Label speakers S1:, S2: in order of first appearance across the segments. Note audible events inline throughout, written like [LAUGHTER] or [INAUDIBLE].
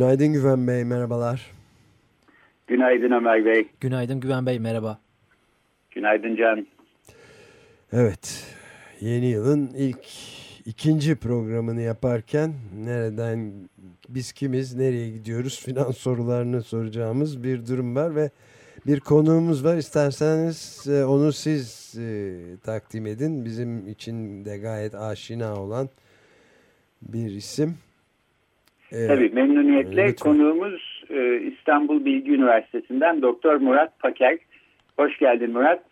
S1: Günaydın Güven Bey, merhabalar.
S2: Günaydın Ömer Bey.
S3: Günaydın Güven Bey, merhaba.
S2: Günaydın Can.
S1: Evet, yeni yılın ilk ikinci programını yaparken nereden, biz kimiz, nereye gidiyoruz filan [LAUGHS] sorularını soracağımız bir durum var ve bir konuğumuz var. İsterseniz e, onu siz e, takdim edin. Bizim için de gayet aşina olan bir isim.
S2: Ee, Tabii memnuniyetle lütfen. konuğumuz e, İstanbul Bilgi Üniversitesi'nden Doktor Murat Paker. Hoş geldin Murat.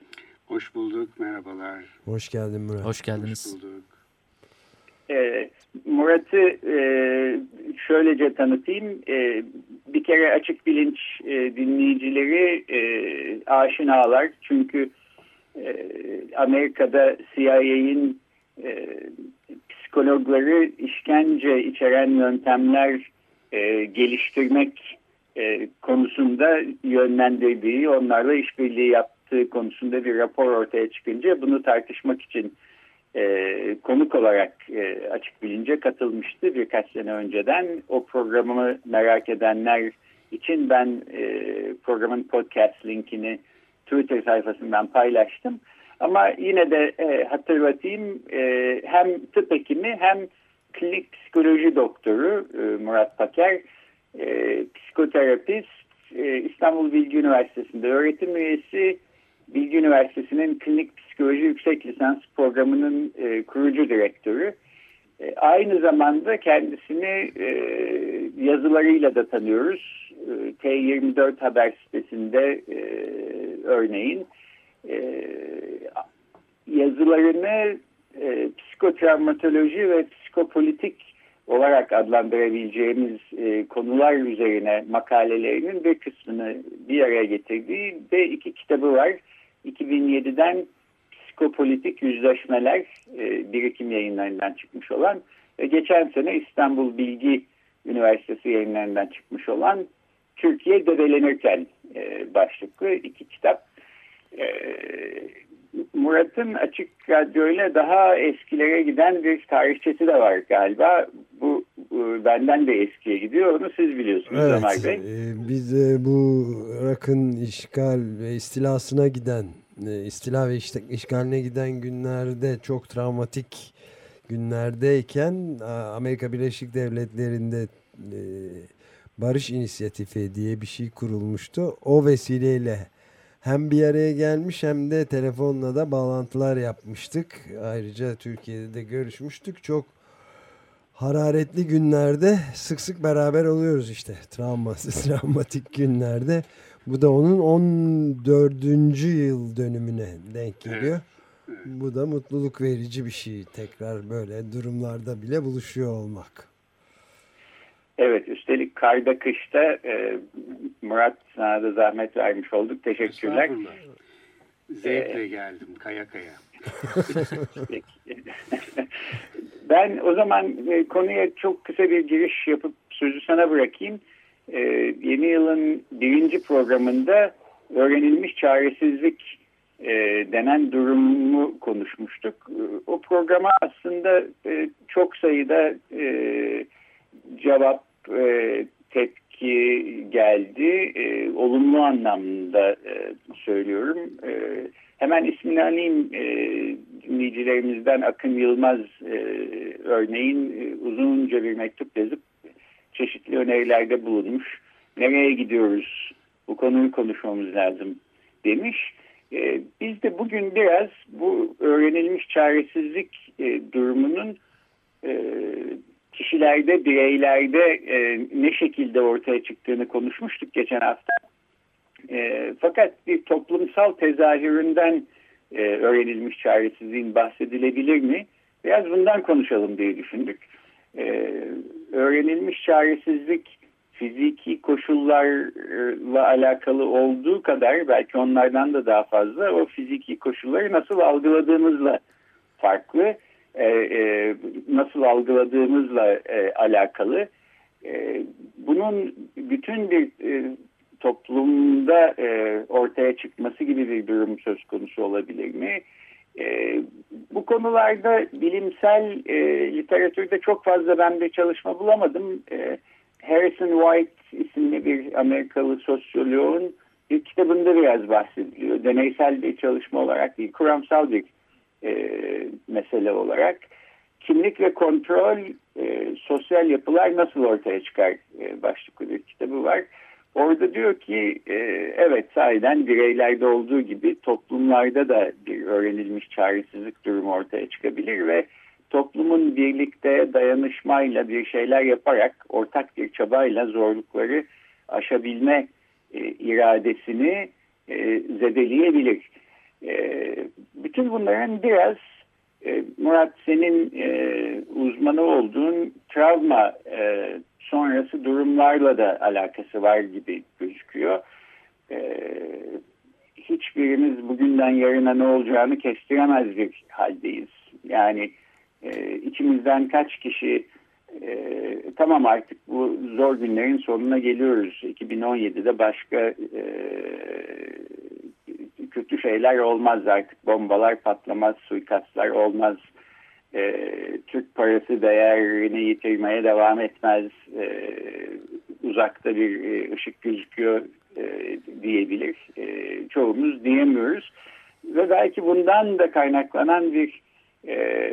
S4: Hoş bulduk, merhabalar.
S1: Hoş geldin Murat.
S3: Hoş geldiniz.
S4: Hoş bulduk.
S2: E, Murat'ı e, şöylece tanıtayım. E, bir kere açık bilinç e, dinleyicileri e, aşinalar. Çünkü e, Amerika'da CIA'in e, psikologları işkence içeren yöntemler e, geliştirmek e, konusunda yönlendirdiği, onlarla işbirliği yaptığı konusunda bir rapor ortaya çıkınca bunu tartışmak için e, konuk olarak e, açık bilince katılmıştı birkaç sene önceden. O programı merak edenler için ben e, programın podcast linkini Twitter sayfasından paylaştım. Ama yine de e, hatırlatayım e, hem tıp hekimi hem klinik psikoloji doktoru e, Murat Paker, e, psikoterapist, e, İstanbul Bilgi Üniversitesi'nde öğretim üyesi, Bilgi Üniversitesi'nin klinik psikoloji yüksek lisans programının e, kurucu direktörü. E, aynı zamanda kendisini e, yazılarıyla da tanıyoruz. E, T24 haber sitesinde e, örneğin e, yazılarını e, psikotravmatoloji ve psikopolitik olarak adlandırabileceğimiz e, konular üzerine makalelerinin bir kısmını bir araya getirdiği ve iki kitabı var. 2007'den Psikopolitik Yüzleşmeler e, birikim yayınlarından çıkmış olan ve geçen sene İstanbul Bilgi Üniversitesi yayınlarından çıkmış olan Türkiye Debelenirken e, başlıklı iki kitap. E, Murat'ın Açık Radyo ile daha eskilere giden bir tarihçesi de var galiba. Bu, benden de eskiye gidiyor. Onu siz biliyorsunuz evet, Ömer Bey.
S1: E, biz de bu Irak'ın işgal ve istilasına giden, e, istila ve işte, işgaline giden günlerde çok travmatik günlerdeyken Amerika Birleşik Devletleri'nde e, Barış İnisiyatifi diye bir şey kurulmuştu. O vesileyle hem bir araya gelmiş hem de telefonla da bağlantılar yapmıştık. Ayrıca Türkiye'de de görüşmüştük. Çok hararetli günlerde sık sık beraber oluyoruz işte. Travmasız, [LAUGHS] travmatik günlerde. Bu da onun 14. yıl dönümüne denk geliyor. Bu da mutluluk verici bir şey. Tekrar böyle durumlarda bile buluşuyor olmak.
S2: Evet üstelik karda kışta e, Murat sana da zahmet vermiş olduk. Teşekkürler.
S4: Zevkle ee, geldim kaya kaya. [LAUGHS]
S2: ben o zaman e, konuya çok kısa bir giriş yapıp sözü sana bırakayım. E, yeni yılın birinci programında öğrenilmiş çaresizlik e, denen durumu konuşmuştuk. E, o programa aslında e, çok sayıda e, cevap e, tepki geldi. E, olumlu anlamda e, söylüyorum. E, hemen ismini alayım e, dinleyicilerimizden Akın Yılmaz e, örneğin e, uzunca bir mektup yazıp çeşitli önerilerde bulunmuş. Nereye gidiyoruz? Bu konuyu konuşmamız lazım demiş. E, biz de bugün biraz bu öğrenilmiş çaresizlik e, durumunun e, kişilerde, bireylerde e, ne şekilde ortaya çıktığını konuşmuştuk geçen hafta. E, fakat bir toplumsal tezahüründen e, öğrenilmiş çaresizliğin bahsedilebilir mi? Biraz bundan konuşalım diye düşündük. e, öğrenilmiş çaresizlik fiziki koşullarla alakalı olduğu kadar belki onlardan da daha fazla o fiziki koşulları nasıl algıladığımızla farklı, e, e, nasıl algıladığımızla e, alakalı. Bunun bütün bir toplumda ortaya çıkması gibi bir durum söz konusu olabilir mi? Bu konularda bilimsel literatürde çok fazla ben bir çalışma bulamadım. Harrison White isimli bir Amerikalı sosyoloğun bir kitabında biraz bahsediliyor. Deneysel bir çalışma olarak değil, kuramsal bir e, mesele olarak. Kimlik ve kontrol, e, sosyal yapılar nasıl ortaya çıkar e, başlıklı bir kitabı var. Orada diyor ki e, evet sahiden bireylerde olduğu gibi toplumlarda da bir öğrenilmiş çaresizlik durumu ortaya çıkabilir ve toplumun birlikte dayanışmayla bir şeyler yaparak ortak bir çabayla zorlukları aşabilme e, iradesini e, zedeleyebilir. E, bütün bunların biraz e, Murat senin e, uzmanı olduğun travma sonrası durumlarla da alakası var gibi gözüküyor. Hiçbirimiz bugünden yarına ne olacağını kestiremez bir haldeyiz. Yani içimizden kaç kişi tamam artık bu zor günlerin sonuna geliyoruz. 2017'de başka kötü şeyler olmaz artık. Bombalar patlamaz, suikastlar olmaz. E, Türk parası değerini yitirmeye devam etmez. E, uzakta bir e, ışık gözüküyor e, diyebilir. E, çoğumuz diyemiyoruz. Ve belki bundan da kaynaklanan bir e,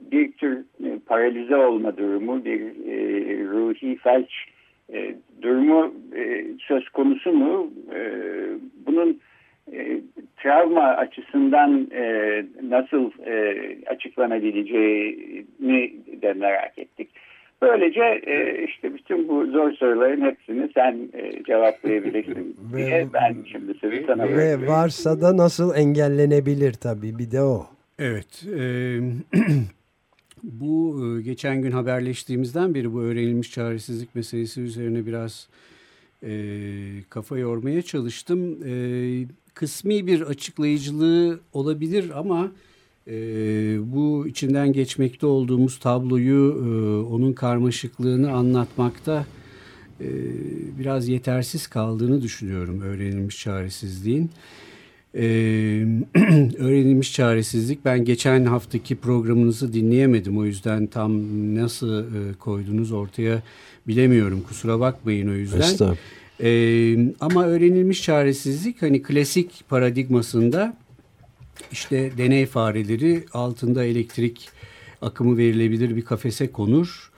S2: bir tür e, paralize olma durumu, bir e, ruhi felç e, durumu e, söz konusu mu? Travma açısından e, nasıl e, açıklanabileceğini de merak ettik. Böylece e, işte bütün bu zor soruların hepsini sen e, cevaplayabilirsin [LAUGHS] diye ben şimdi sözü sana
S1: bırakıyorum. Ve varsa da nasıl engellenebilir tabii bir de o.
S3: Evet. E, [CLEARS THROAT] bu e, geçen gün haberleştiğimizden beri bu öğrenilmiş çaresizlik meselesi üzerine biraz e, kafa yormaya çalıştım. E, kısmi bir açıklayıcılığı olabilir ama e, bu içinden geçmekte olduğumuz tabloyu, e, onun karmaşıklığını anlatmakta e, biraz yetersiz kaldığını düşünüyorum öğrenilmiş çaresizliğin. Ee, [CLEARS THROAT] öğrenilmiş çaresizlik. Ben geçen haftaki programınızı dinleyemedim. O yüzden tam nasıl e, koydunuz ortaya bilemiyorum. Kusura bakmayın o yüzden. Ee, ama öğrenilmiş çaresizlik hani klasik paradigmasında işte deney fareleri altında elektrik akımı verilebilir bir kafese konur.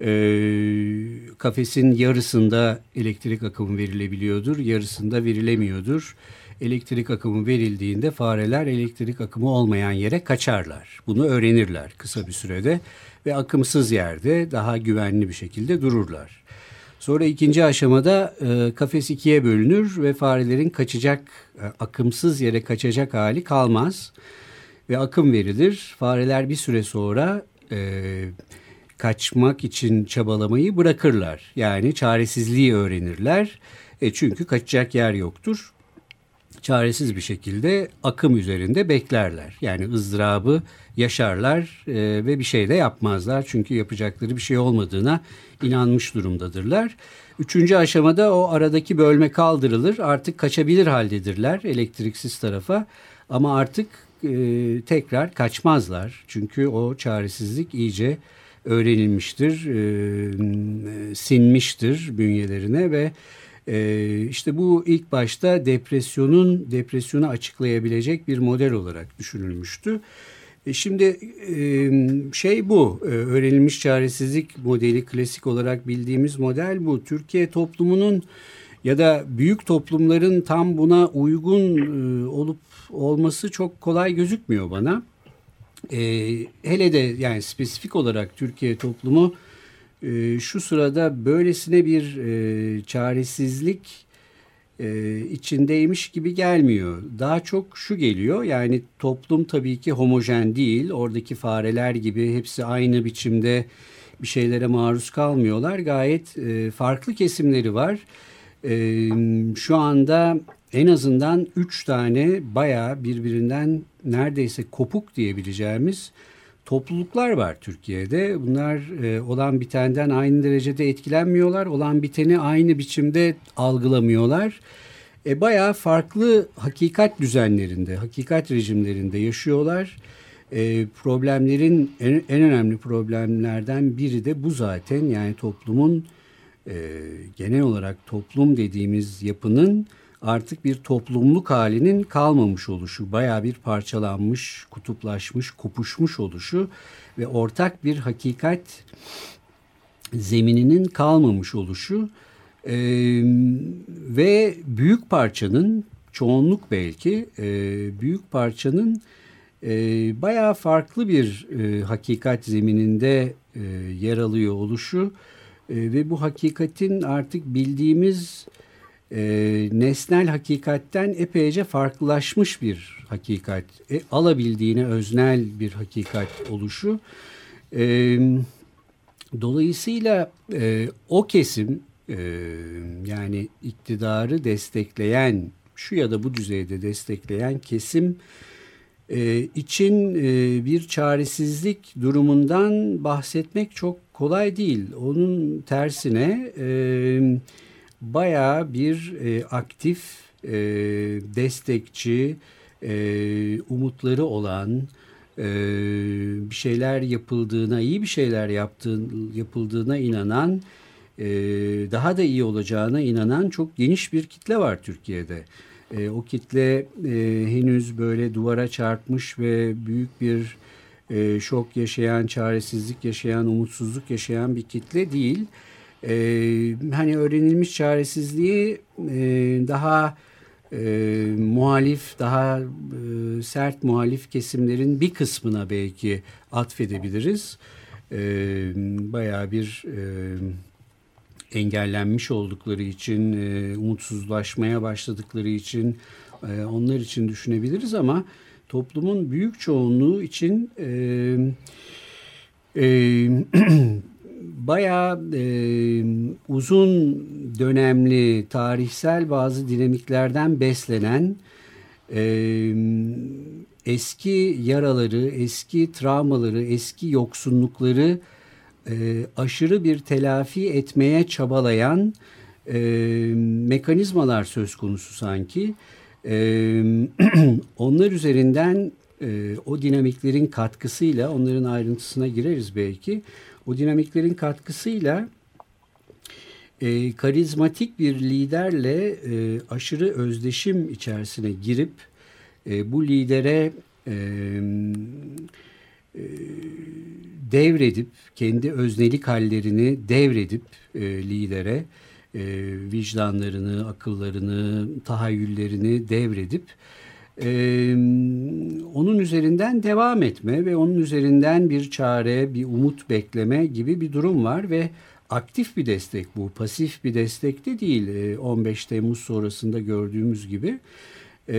S3: Ee, kafesin yarısında elektrik akımı verilebiliyordur, yarısında verilemiyordur elektrik akımı verildiğinde fareler elektrik akımı olmayan yere kaçarlar. Bunu öğrenirler kısa bir sürede ve akımsız yerde daha güvenli bir şekilde dururlar. Sonra ikinci aşamada e, kafes ikiye bölünür ve farelerin kaçacak, e, akımsız yere kaçacak hali kalmaz. Ve akım verilir. Fareler bir süre sonra e, kaçmak için çabalamayı bırakırlar. Yani çaresizliği öğrenirler. E çünkü kaçacak yer yoktur çaresiz bir şekilde akım üzerinde beklerler. Yani ızdırabı yaşarlar e, ve bir şey de yapmazlar. Çünkü yapacakları bir şey olmadığına inanmış durumdadırlar. Üçüncü aşamada o aradaki bölme kaldırılır. Artık kaçabilir haldedirler elektriksiz tarafa. Ama artık e, tekrar kaçmazlar. Çünkü o çaresizlik iyice öğrenilmiştir, e, sinmiştir bünyelerine ve ee, işte bu ilk başta depresyonun depresyonu açıklayabilecek bir model olarak düşünülmüştü. E şimdi şey bu, e, öğrenilmiş çaresizlik modeli klasik olarak bildiğimiz model bu. Türkiye toplumunun ya da büyük toplumların tam buna uygun e, olup olması çok kolay gözükmüyor bana. Hele de yani spesifik olarak Türkiye toplumu e, şu sırada böylesine bir e, çaresizlik e, içindeymiş gibi gelmiyor. Daha çok şu geliyor yani toplum tabii ki homojen değil. Oradaki fareler gibi hepsi aynı biçimde bir şeylere maruz kalmıyorlar. Gayet e, farklı kesimleri var. E, şu anda en azından üç tane bayağı birbirinden neredeyse kopuk diyebileceğimiz topluluklar var Türkiye'de. Bunlar e, olan bitenden aynı derecede etkilenmiyorlar. Olan biteni aynı biçimde algılamıyorlar. E, bayağı farklı hakikat düzenlerinde, hakikat rejimlerinde yaşıyorlar. E, problemlerin en, en önemli problemlerden biri de bu zaten. Yani toplumun e, genel olarak toplum dediğimiz yapının artık bir toplumluk halinin kalmamış oluşu, baya bir parçalanmış, kutuplaşmış, kopuşmuş oluşu ve ortak bir hakikat zemininin kalmamış oluşu e, ve büyük parçanın çoğunluk belki e, büyük parçanın e, bayağı farklı bir e, hakikat zemininde e, yer alıyor oluşu e, ve bu hakikatin artık bildiğimiz e, nesnel hakikatten epeyce farklılaşmış bir hakikat, e, alabildiğine öznel bir hakikat oluşu. E, dolayısıyla e, o kesim e, yani iktidarı destekleyen, şu ya da bu düzeyde destekleyen kesim e, için e, bir çaresizlik durumundan bahsetmek çok kolay değil. Onun tersine... E, bayağı bir e, aktif, e, destekçi, e, umutları olan, e, bir şeyler yapıldığına, iyi bir şeyler yaptığın, yapıldığına inanan, e, daha da iyi olacağına inanan çok geniş bir kitle var Türkiye'de. E, o kitle e, henüz böyle duvara çarpmış ve büyük bir e, şok yaşayan, çaresizlik yaşayan, umutsuzluk yaşayan bir kitle değil hani öğrenilmiş çaresizliği e, daha e, muhalif, daha e, sert muhalif kesimlerin bir kısmına belki atfedebiliriz. E, bayağı bir e, engellenmiş oldukları için, e, umutsuzlaşmaya başladıkları için e, onlar için düşünebiliriz ama toplumun büyük çoğunluğu için e, e, [CLEARS THROAT] bayağı e, uzun dönemli tarihsel bazı dinamiklerden beslenen e, eski yaraları, eski travmaları, eski yoksunlukları e, aşırı bir telafi etmeye çabalayan e, mekanizmalar söz konusu sanki. E, [CLEARS THROAT] onlar üzerinden e, o dinamiklerin katkısıyla onların ayrıntısına gireriz belki o dinamiklerin katkısıyla e, karizmatik bir liderle e, aşırı özdeşim içerisine girip e, bu lidere e, e, devredip kendi öznelik hallerini devredip e, lidere e, vicdanlarını, akıllarını, tahayyüllerini devredip e, onun üzerinden devam etme ve onun üzerinden bir çare, bir umut bekleme gibi bir durum var ve aktif bir destek bu, pasif bir destek de değil 15 Temmuz sonrasında gördüğümüz gibi. E,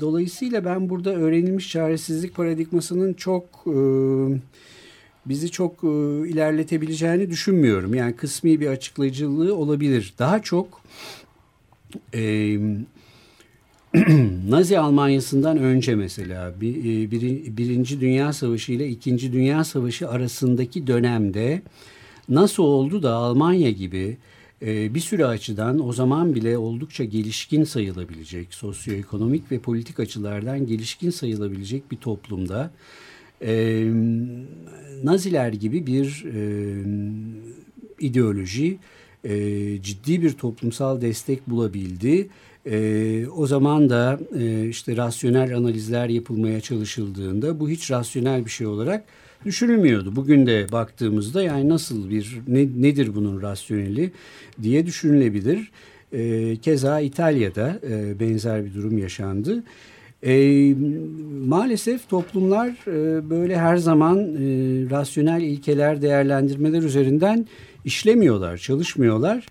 S3: dolayısıyla ben burada öğrenilmiş çaresizlik paradigmasının çok e, bizi çok e, ilerletebileceğini düşünmüyorum. Yani kısmi bir açıklayıcılığı olabilir. Daha çok e, [CLEARS THROAT] Nazi Almanyası'ndan önce mesela bir, e, bir, Birinci Dünya Savaşı ile İkinci Dünya Savaşı arasındaki dönemde nasıl oldu da Almanya gibi e, bir sürü açıdan o zaman bile oldukça gelişkin sayılabilecek, sosyoekonomik ve politik açılardan gelişkin sayılabilecek bir toplumda e, Naziler gibi bir e, ideoloji e, ciddi bir toplumsal destek bulabildi e, o zaman da e, işte rasyonel analizler yapılmaya çalışıldığında bu hiç rasyonel bir şey olarak düşünülmüyordu. Bugün de baktığımızda yani nasıl bir ne, nedir bunun rasyoneli diye düşünülebilir. E, keza İtalya'da e, benzer bir durum yaşandı. E, maalesef toplumlar e, böyle her zaman e, rasyonel ilkeler değerlendirmeler üzerinden işlemiyorlar, çalışmıyorlar.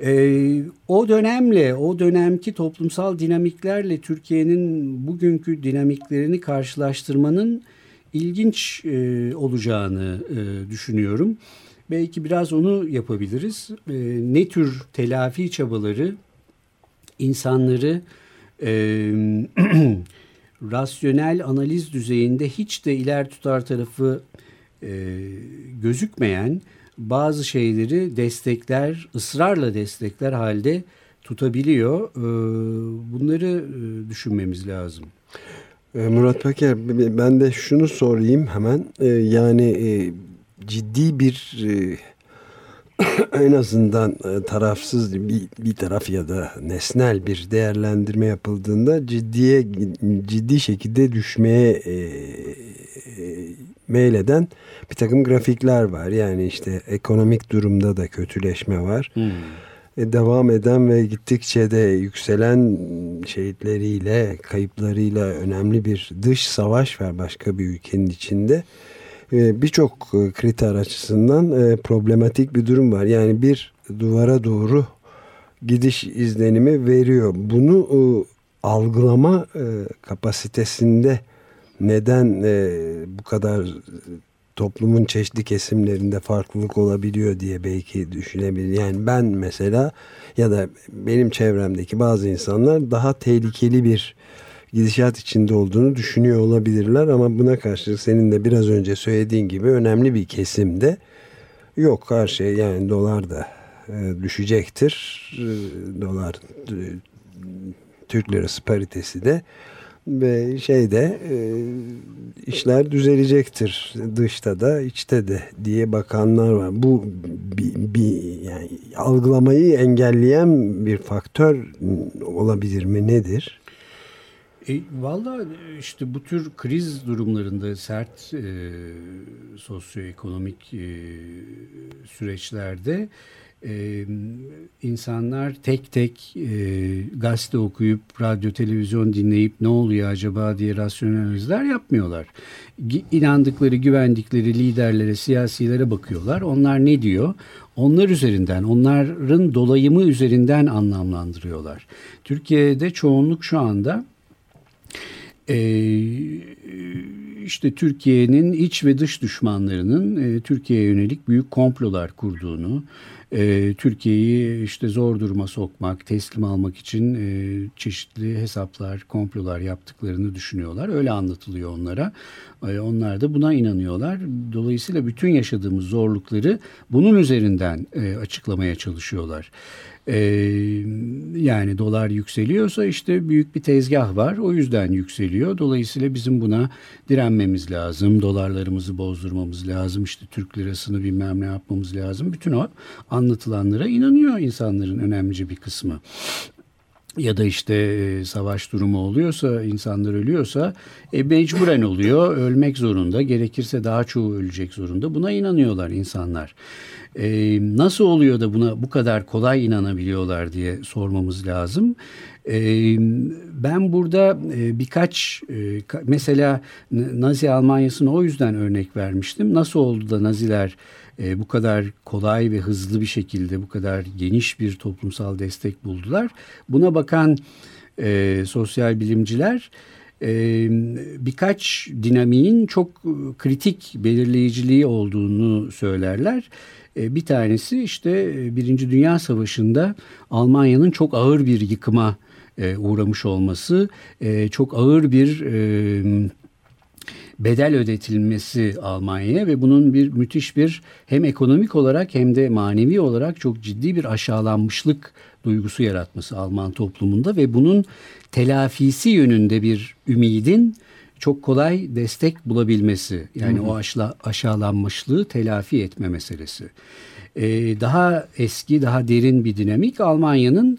S3: Ee, o dönemle, o dönemki toplumsal dinamiklerle Türkiye'nin bugünkü dinamiklerini karşılaştırmanın ilginç e, olacağını e, düşünüyorum. Belki biraz onu yapabiliriz. E, ne tür telafi çabaları insanları e, [CLEARS THROAT] rasyonel analiz düzeyinde hiç de iler tutar tarafı e, gözükmeyen bazı şeyleri destekler, ısrarla destekler halde tutabiliyor. E, bunları e, düşünmemiz lazım.
S1: E, Murat Peker ben de şunu sorayım hemen. E, yani ciddi bir [COUGHS] en azından tarafsız bir, bir taraf ya da nesnel bir değerlendirme yapıldığında ciddiye ciddi şekilde düşmeye e, meyleden bir takım grafikler var. Yani işte ekonomik durumda da kötüleşme var. Hmm. E, devam eden ve gittikçe de yükselen şehitleriyle, kayıplarıyla önemli bir dış savaş var başka bir ülkenin içinde. E, Birçok e, kriter açısından e, problematik bir durum var. Yani bir duvara doğru gidiş izlenimi veriyor. Bunu e, algılama e, kapasitesinde neden e, bu kadar toplumun çeşitli kesimlerinde farklılık olabiliyor diye belki düşünebilir. Yani ben mesela ya da benim çevremdeki bazı insanlar daha tehlikeli bir gidişat içinde olduğunu düşünüyor olabilirler ama buna karşılık senin de biraz önce söylediğin gibi önemli bir kesimde yok her şey yani dolar da e, düşecektir. E, dolar e, Türk lirası paritesi de ve şeyde e, işler düzelecektir dışta da içte de diye bakanlar var. Bu bir, bir yani algılamayı engelleyen bir faktör olabilir mi nedir?
S3: E, Valla işte bu tür kriz durumlarında sert e, sosyoekonomik e, süreçlerde e, insanlar tek tek e, gazete okuyup radyo televizyon dinleyip ne oluyor acaba diye rasyonel analizler yapmıyorlar. İnandıkları güvendikleri liderlere siyasilere bakıyorlar onlar ne diyor onlar üzerinden onların dolayımı üzerinden anlamlandırıyorlar. Türkiye'de çoğunluk şu anda e, işte Türkiye'nin iç ve dış düşmanlarının e, Türkiye'ye yönelik büyük komplolar kurduğunu, e, Türkiye'yi işte zor duruma sokmak, teslim almak için e, çeşitli hesaplar, komplolar yaptıklarını düşünüyorlar. Öyle anlatılıyor onlara. E, onlar da buna inanıyorlar. Dolayısıyla bütün yaşadığımız zorlukları bunun üzerinden e, açıklamaya çalışıyorlar. Ee, yani dolar yükseliyorsa işte büyük bir tezgah var. O yüzden yükseliyor. Dolayısıyla bizim buna direnmemiz lazım. Dolarlarımızı bozdurmamız lazım. İşte Türk lirasını bilmem ne yapmamız lazım. Bütün o anlatılanlara inanıyor insanların önemlice bir kısmı ya da işte e, savaş durumu oluyorsa, insanlar ölüyorsa e, mecburen oluyor, ölmek zorunda, gerekirse daha çoğu ölecek zorunda. Buna inanıyorlar insanlar. E, nasıl oluyor da buna bu kadar kolay inanabiliyorlar diye sormamız lazım. E, ben burada e, birkaç e, mesela Nazi Almanya'sını o yüzden örnek vermiştim. Nasıl oldu da Naziler e, bu kadar kolay ve hızlı bir şekilde bu kadar geniş bir toplumsal destek buldular? Buna bakan e, sosyal bilimciler birkaç dinamiğin çok kritik belirleyiciliği olduğunu söylerler. E, bir tanesi işte e, Birinci Dünya Savaşı'nda Almanya'nın çok ağır bir yıkıma e, uğramış olması, çok ağır bir bedel ödetilmesi Almanya'ya ve bunun bir müthiş bir hem ekonomik olarak hem de manevi olarak çok ciddi bir aşağılanmışlık duygusu yaratması Alman toplumunda ve bunun telafisi yönünde bir ümidin çok kolay destek bulabilmesi. Yani hı hı. o aşla, aşağılanmışlığı telafi etme meselesi. Ee, daha eski, daha derin bir dinamik Almanya'nın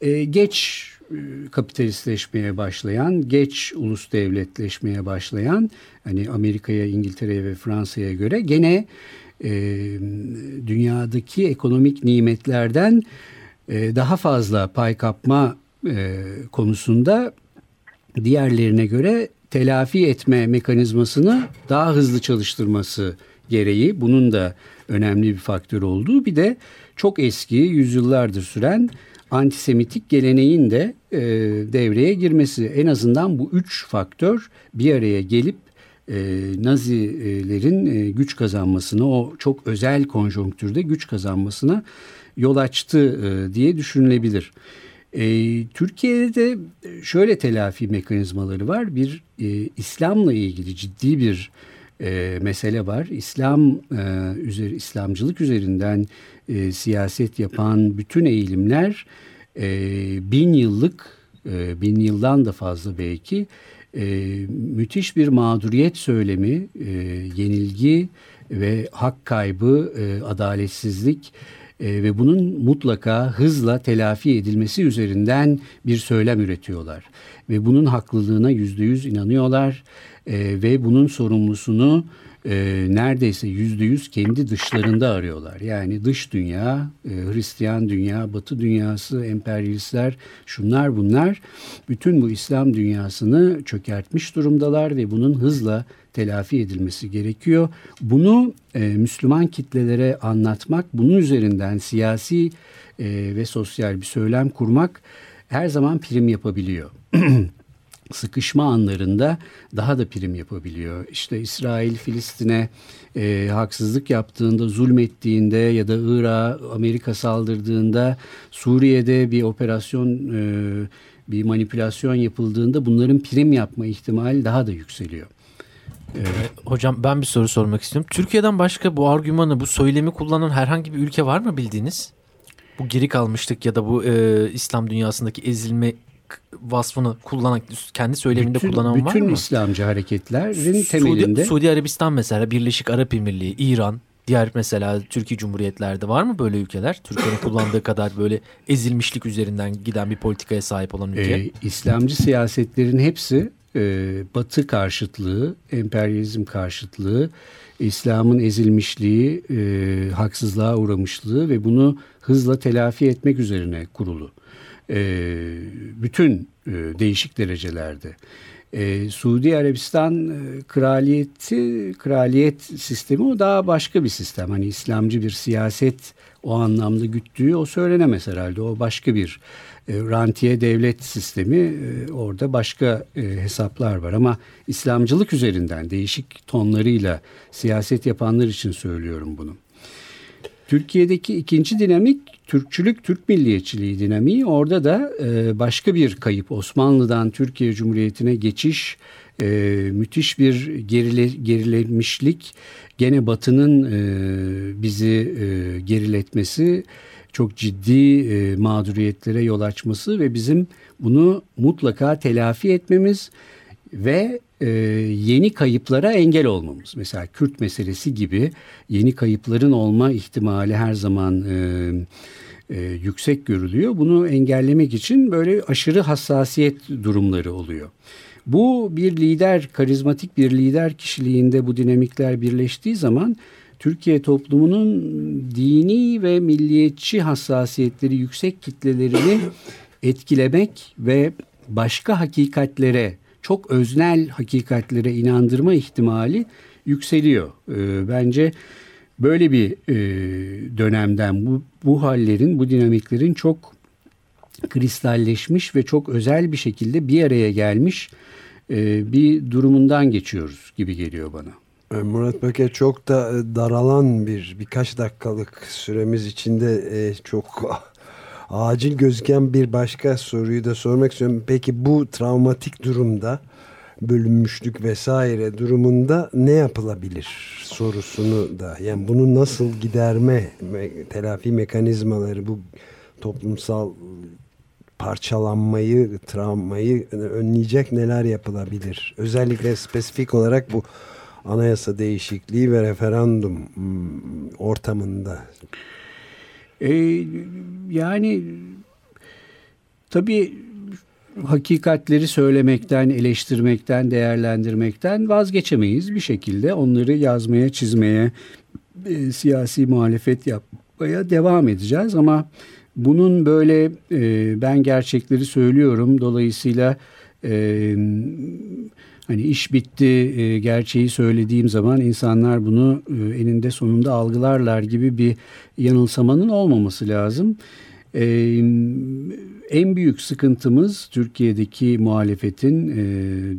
S3: e, geç e, kapitalistleşmeye başlayan, geç ulus devletleşmeye başlayan, hani Amerika'ya, İngiltere'ye ve Fransa'ya göre gene e, dünyadaki ekonomik nimetlerden e, daha fazla pay kapma e, konusunda diğerlerine göre telafi etme mekanizmasını daha hızlı çalıştırması gereği bunun da önemli bir faktör olduğu bir de çok eski yüzyıllardır süren antisemitik geleneğin de e, devreye girmesi. En azından bu üç faktör bir araya gelip e, Nazilerin e, güç kazanmasına o çok özel konjonktürde güç kazanmasına yol açtı e, diye düşünülebilir. E, Türkiye'de de şöyle telafi mekanizmaları var. Bir e, İslam'la ilgili ciddi bir e, mesele var. İslam e, üzeri İslamcılık üzerinden e, siyaset yapan bütün eğilimler e, bin yıllık, e, bin yıldan da fazla belki e, müthiş bir mağduriyet söylemi, e, yenilgi ve hak kaybı, e, adaletsizlik e, ve bunun mutlaka hızla telafi edilmesi üzerinden bir söylem üretiyorlar. Ve bunun haklılığına yüzde yüz inanıyorlar e, ve bunun sorumlusunu e, neredeyse yüzde yüz kendi dışlarında arıyorlar. Yani dış dünya, e, Hristiyan dünya, Batı dünyası, emperyalistler, şunlar bunlar bütün bu İslam dünyasını çökertmiş durumdalar ve bunun hızla telafi edilmesi gerekiyor. Bunu e, Müslüman kitlelere anlatmak, bunun üzerinden siyasi e, ve sosyal bir söylem kurmak her zaman prim yapabiliyor. [CLEARS THROAT] sıkışma anlarında daha da prim yapabiliyor. İşte İsrail Filistin'e e, haksızlık yaptığında, zulmettiğinde ya da Irak'a Amerika saldırdığında, Suriye'de bir operasyon, e, bir manipülasyon yapıldığında bunların prim yapma ihtimali daha da yükseliyor.
S5: Ee, hocam ben bir soru sormak istiyorum. Türkiye'den başka bu argümanı, bu söylemi kullanan herhangi bir ülke var mı bildiğiniz? Bu geri kalmıştık ya da bu e, İslam dünyasındaki ezilme vasfını kullanan, kendi söyleminde
S3: bütün,
S5: kullanan
S3: bütün
S5: var mı?
S3: Bütün İslamcı hareketlerin temelinde.
S5: Suudi, Suudi Arabistan mesela, Birleşik Arap Emirliği, İran, diğer mesela Türkiye Cumhuriyetlerde var mı böyle ülkeler? Türkiye'nin [COUGHS] kullandığı kadar böyle ezilmişlik üzerinden giden bir politikaya sahip olan ülke.
S3: Ee, İslamcı siyasetlerin hepsi e, Batı karşıtlığı, emperyalizm karşıtlığı, İslam'ın ezilmişliği, e, haksızlığa uğramışlığı ve bunu hızla telafi etmek üzerine kurulu. E, bütün e, değişik derecelerde. E, Suudi Arabistan e, kraliyeti, kraliyet sistemi o daha başka bir sistem. Hani İslamcı bir siyaset o anlamda güttüğü o söylenemez herhalde. O başka bir e, rantiye devlet sistemi e, orada başka e, hesaplar var. Ama İslamcılık üzerinden değişik tonlarıyla siyaset yapanlar için söylüyorum bunu. Türkiye'deki ikinci dinamik Türkçülük, Türk milliyetçiliği dinamiği. Orada da e, başka bir kayıp. Osmanlı'dan Türkiye Cumhuriyeti'ne geçiş, e, müthiş bir gerile, gerilemişlik. Gene Batı'nın e, bizi e, geriletmesi, çok ciddi e, mağduriyetlere yol açması ve bizim bunu mutlaka telafi etmemiz ve e, yeni kayıplara engel olmamız. Mesela Kürt meselesi gibi yeni kayıpların olma ihtimali her zaman e, e, yüksek görülüyor. Bunu engellemek için böyle aşırı hassasiyet durumları oluyor. Bu bir lider, karizmatik bir lider kişiliğinde bu dinamikler birleştiği zaman Türkiye toplumunun dini ve milliyetçi hassasiyetleri yüksek kitlelerini [COUGHS] etkilemek ve başka hakikatlere çok öznel hakikatlere inandırma ihtimali yükseliyor. E, bence böyle bir e, dönemden bu, bu hallerin, bu dinamiklerin çok kristalleşmiş ve çok özel bir şekilde bir araya gelmiş e, bir durumundan geçiyoruz gibi geliyor bana.
S1: E, Murat Böke çok da e, daralan bir birkaç dakikalık süremiz içinde çok [LAUGHS] acil gözüken bir başka soruyu da sormak istiyorum. Peki bu travmatik durumda bölünmüşlük vesaire durumunda ne yapılabilir sorusunu da yani bunu nasıl giderme telafi mekanizmaları bu toplumsal parçalanmayı, travmayı önleyecek neler yapılabilir? Özellikle spesifik olarak bu anayasa değişikliği ve referandum hmm, ortamında.
S3: Ee, yani tabii hakikatleri söylemekten, eleştirmekten, değerlendirmekten vazgeçemeyiz bir şekilde. Onları yazmaya, çizmeye, e, siyasi muhalefet yapmaya devam edeceğiz ama bunun böyle e, ben gerçekleri söylüyorum dolayısıyla e, hani iş bitti e, gerçeği söylediğim zaman insanlar bunu e, eninde sonunda algılarlar gibi bir yanılsamanın olmaması lazım. E, en büyük sıkıntımız Türkiye'deki muhalefetin, e,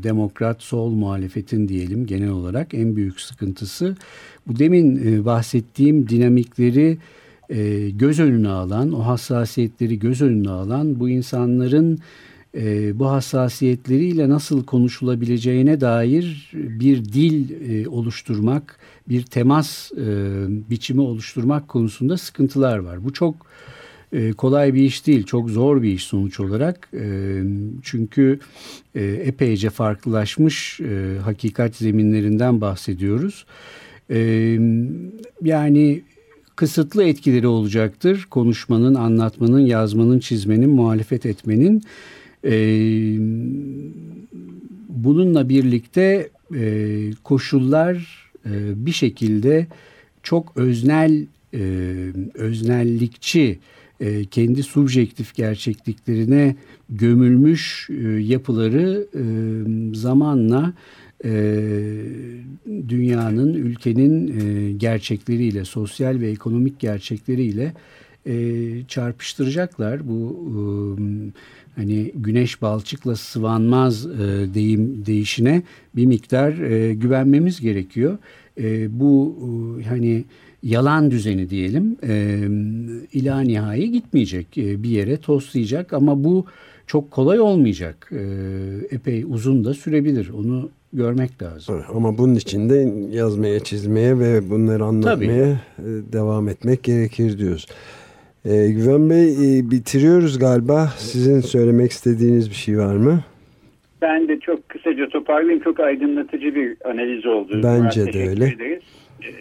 S3: demokrat sol muhalefetin diyelim genel olarak en büyük sıkıntısı bu demin e, bahsettiğim dinamikleri e, göz önüne alan, o hassasiyetleri göz önüne alan bu insanların e, bu hassasiyetleriyle nasıl konuşulabileceğine dair bir dil e, oluşturmak, bir temas e, biçimi oluşturmak konusunda sıkıntılar var. Bu çok e, kolay bir iş değil, çok zor bir iş sonuç olarak. E, çünkü e, epeyce farklılaşmış e, hakikat zeminlerinden bahsediyoruz. E, yani kısıtlı etkileri olacaktır konuşmanın, anlatmanın, yazmanın, çizmenin, muhalefet etmenin. E, bununla birlikte e, koşullar e, bir şekilde çok öznel, e, öznellikçi, kendi subjektif gerçekliklerine gömülmüş yapıları zamanla e, dünyanın, ülkenin e, gerçekleriyle, sosyal ve ekonomik gerçekleriyle e, çarpıştıracaklar. Bu e, hani güneş balçıkla sıvanmaz e, deyim değişine bir miktar e, güvenmemiz gerekiyor. E, bu e, hani yalan düzeni diyelim e, ila nihai gitmeyecek e, bir yere toslayacak ama bu çok kolay olmayacak. E, epey uzun da sürebilir. Onu görmek lazım.
S1: Evet, ama bunun için de yazmaya, çizmeye ve bunları anlatmaya Tabii. devam etmek gerekir diyoruz. Ee, Güven Bey e, bitiriyoruz galiba. Sizin söylemek istediğiniz bir şey var mı?
S2: Ben de çok kısaca toparlayayım. Çok aydınlatıcı bir analiz oldu.
S1: Bence Murat, de öyle.
S2: Ederiz. Ee,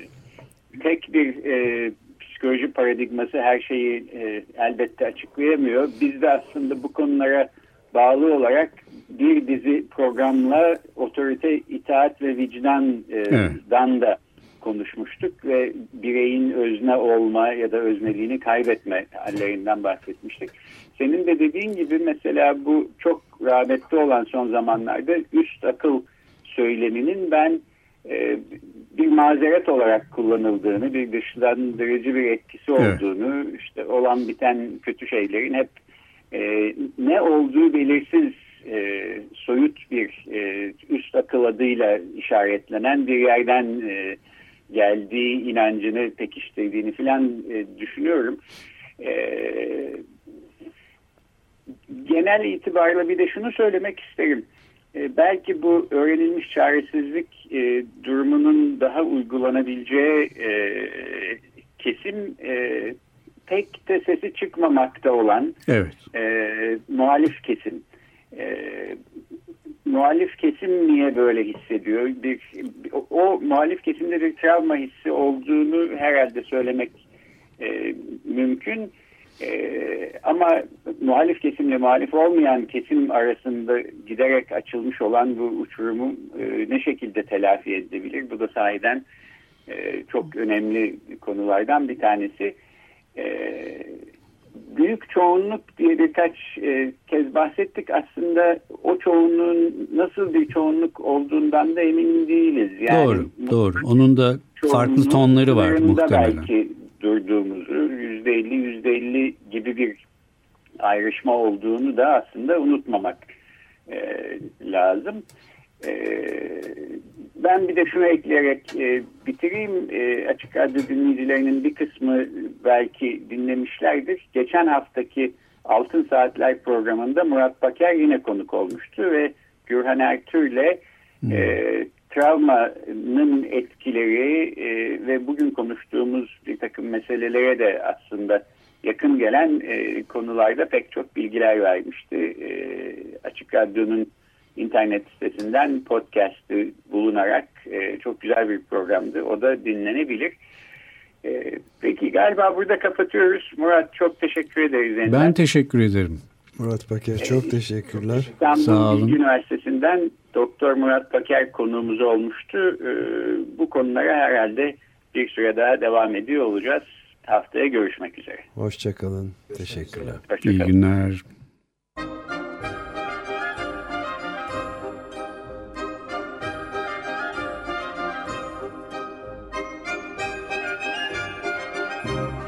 S2: tek bir e, psikoloji paradigması her şeyi e, elbette açıklayamıyor. Biz de aslında bu konulara bağlı olarak bir dizi programla otorite, itaat ve vicdandan evet. da konuşmuştuk ve bireyin özne olma ya da özneliğini kaybetme hallerinden bahsetmiştik. Senin de dediğin gibi mesela bu çok rağbette olan son zamanlarda üst akıl söyleminin ben e, bir mazeret olarak kullanıldığını, bir dışlandırıcı bir etkisi olduğunu, evet. işte olan biten kötü şeylerin hep e, ne olduğu belirsiz e, soyut bir e, üst akıl adıyla işaretlenen bir yerden e, geldiği inancını pekiştirdiğini filan e, düşünüyorum. E, genel itibarla bir de şunu söylemek isterim. E, belki bu öğrenilmiş çaresizlik e, durumunun daha uygulanabileceği e, kesim e, pek de sesi çıkmamakta olan
S3: evet.
S2: e, muhalif kesim. E, muhalif kesim niye böyle hissediyor? Bir, o, o muhalif kesimde bir travma hissi olduğunu herhalde söylemek e, mümkün. E, ama muhalif kesimle muhalif olmayan kesim arasında giderek açılmış olan bu uçurumu e, ne şekilde telafi edebilir? Bu da sahiden e, çok önemli konulardan bir tanesi. E, büyük çoğunluk diye birkaç e, kez bahsettik. Aslında o çoğunluğun nasıl bir çoğunluk olduğundan da emin değiliz.
S3: Yani, doğru, doğru. Onun da farklı tonları var muhtemelen.
S2: Belki durduğumuzu yüzde elli yüzde elli gibi bir ayrışma olduğunu da aslında unutmamak e, lazım. E, ben bir de şunu ekleyerek e, bitireyim. E, açık radyo dinleyicilerinin bir kısmı belki dinlemişlerdir. Geçen haftaki Altın Saatler programında Murat Baker yine konuk olmuştu ve Gürhan Ertür'le hmm. e, travmanın etkileri e, ve bugün konuştuğumuz bir takım meselelere de aslında yakın gelen e, konularda pek çok bilgiler vermişti. E, Açık Radyo'nun internet sitesinden podcast'ı bulunarak e, çok güzel bir programdı. O da dinlenebilir. E, peki galiba burada kapatıyoruz. Murat çok teşekkür ederiz.
S3: Ben teşekkür ederim.
S1: Murat Paker çok e, teşekkürler.
S2: İstanbul Sağ olun. Üniversitesi'nden Doktor Murat Paker konuğumuz olmuştu. E, bu konulara herhalde bir süre daha devam ediyor olacağız. Haftaya görüşmek üzere.
S1: Hoşçakalın. Teşekkürler.
S3: Hoşça İyi günler.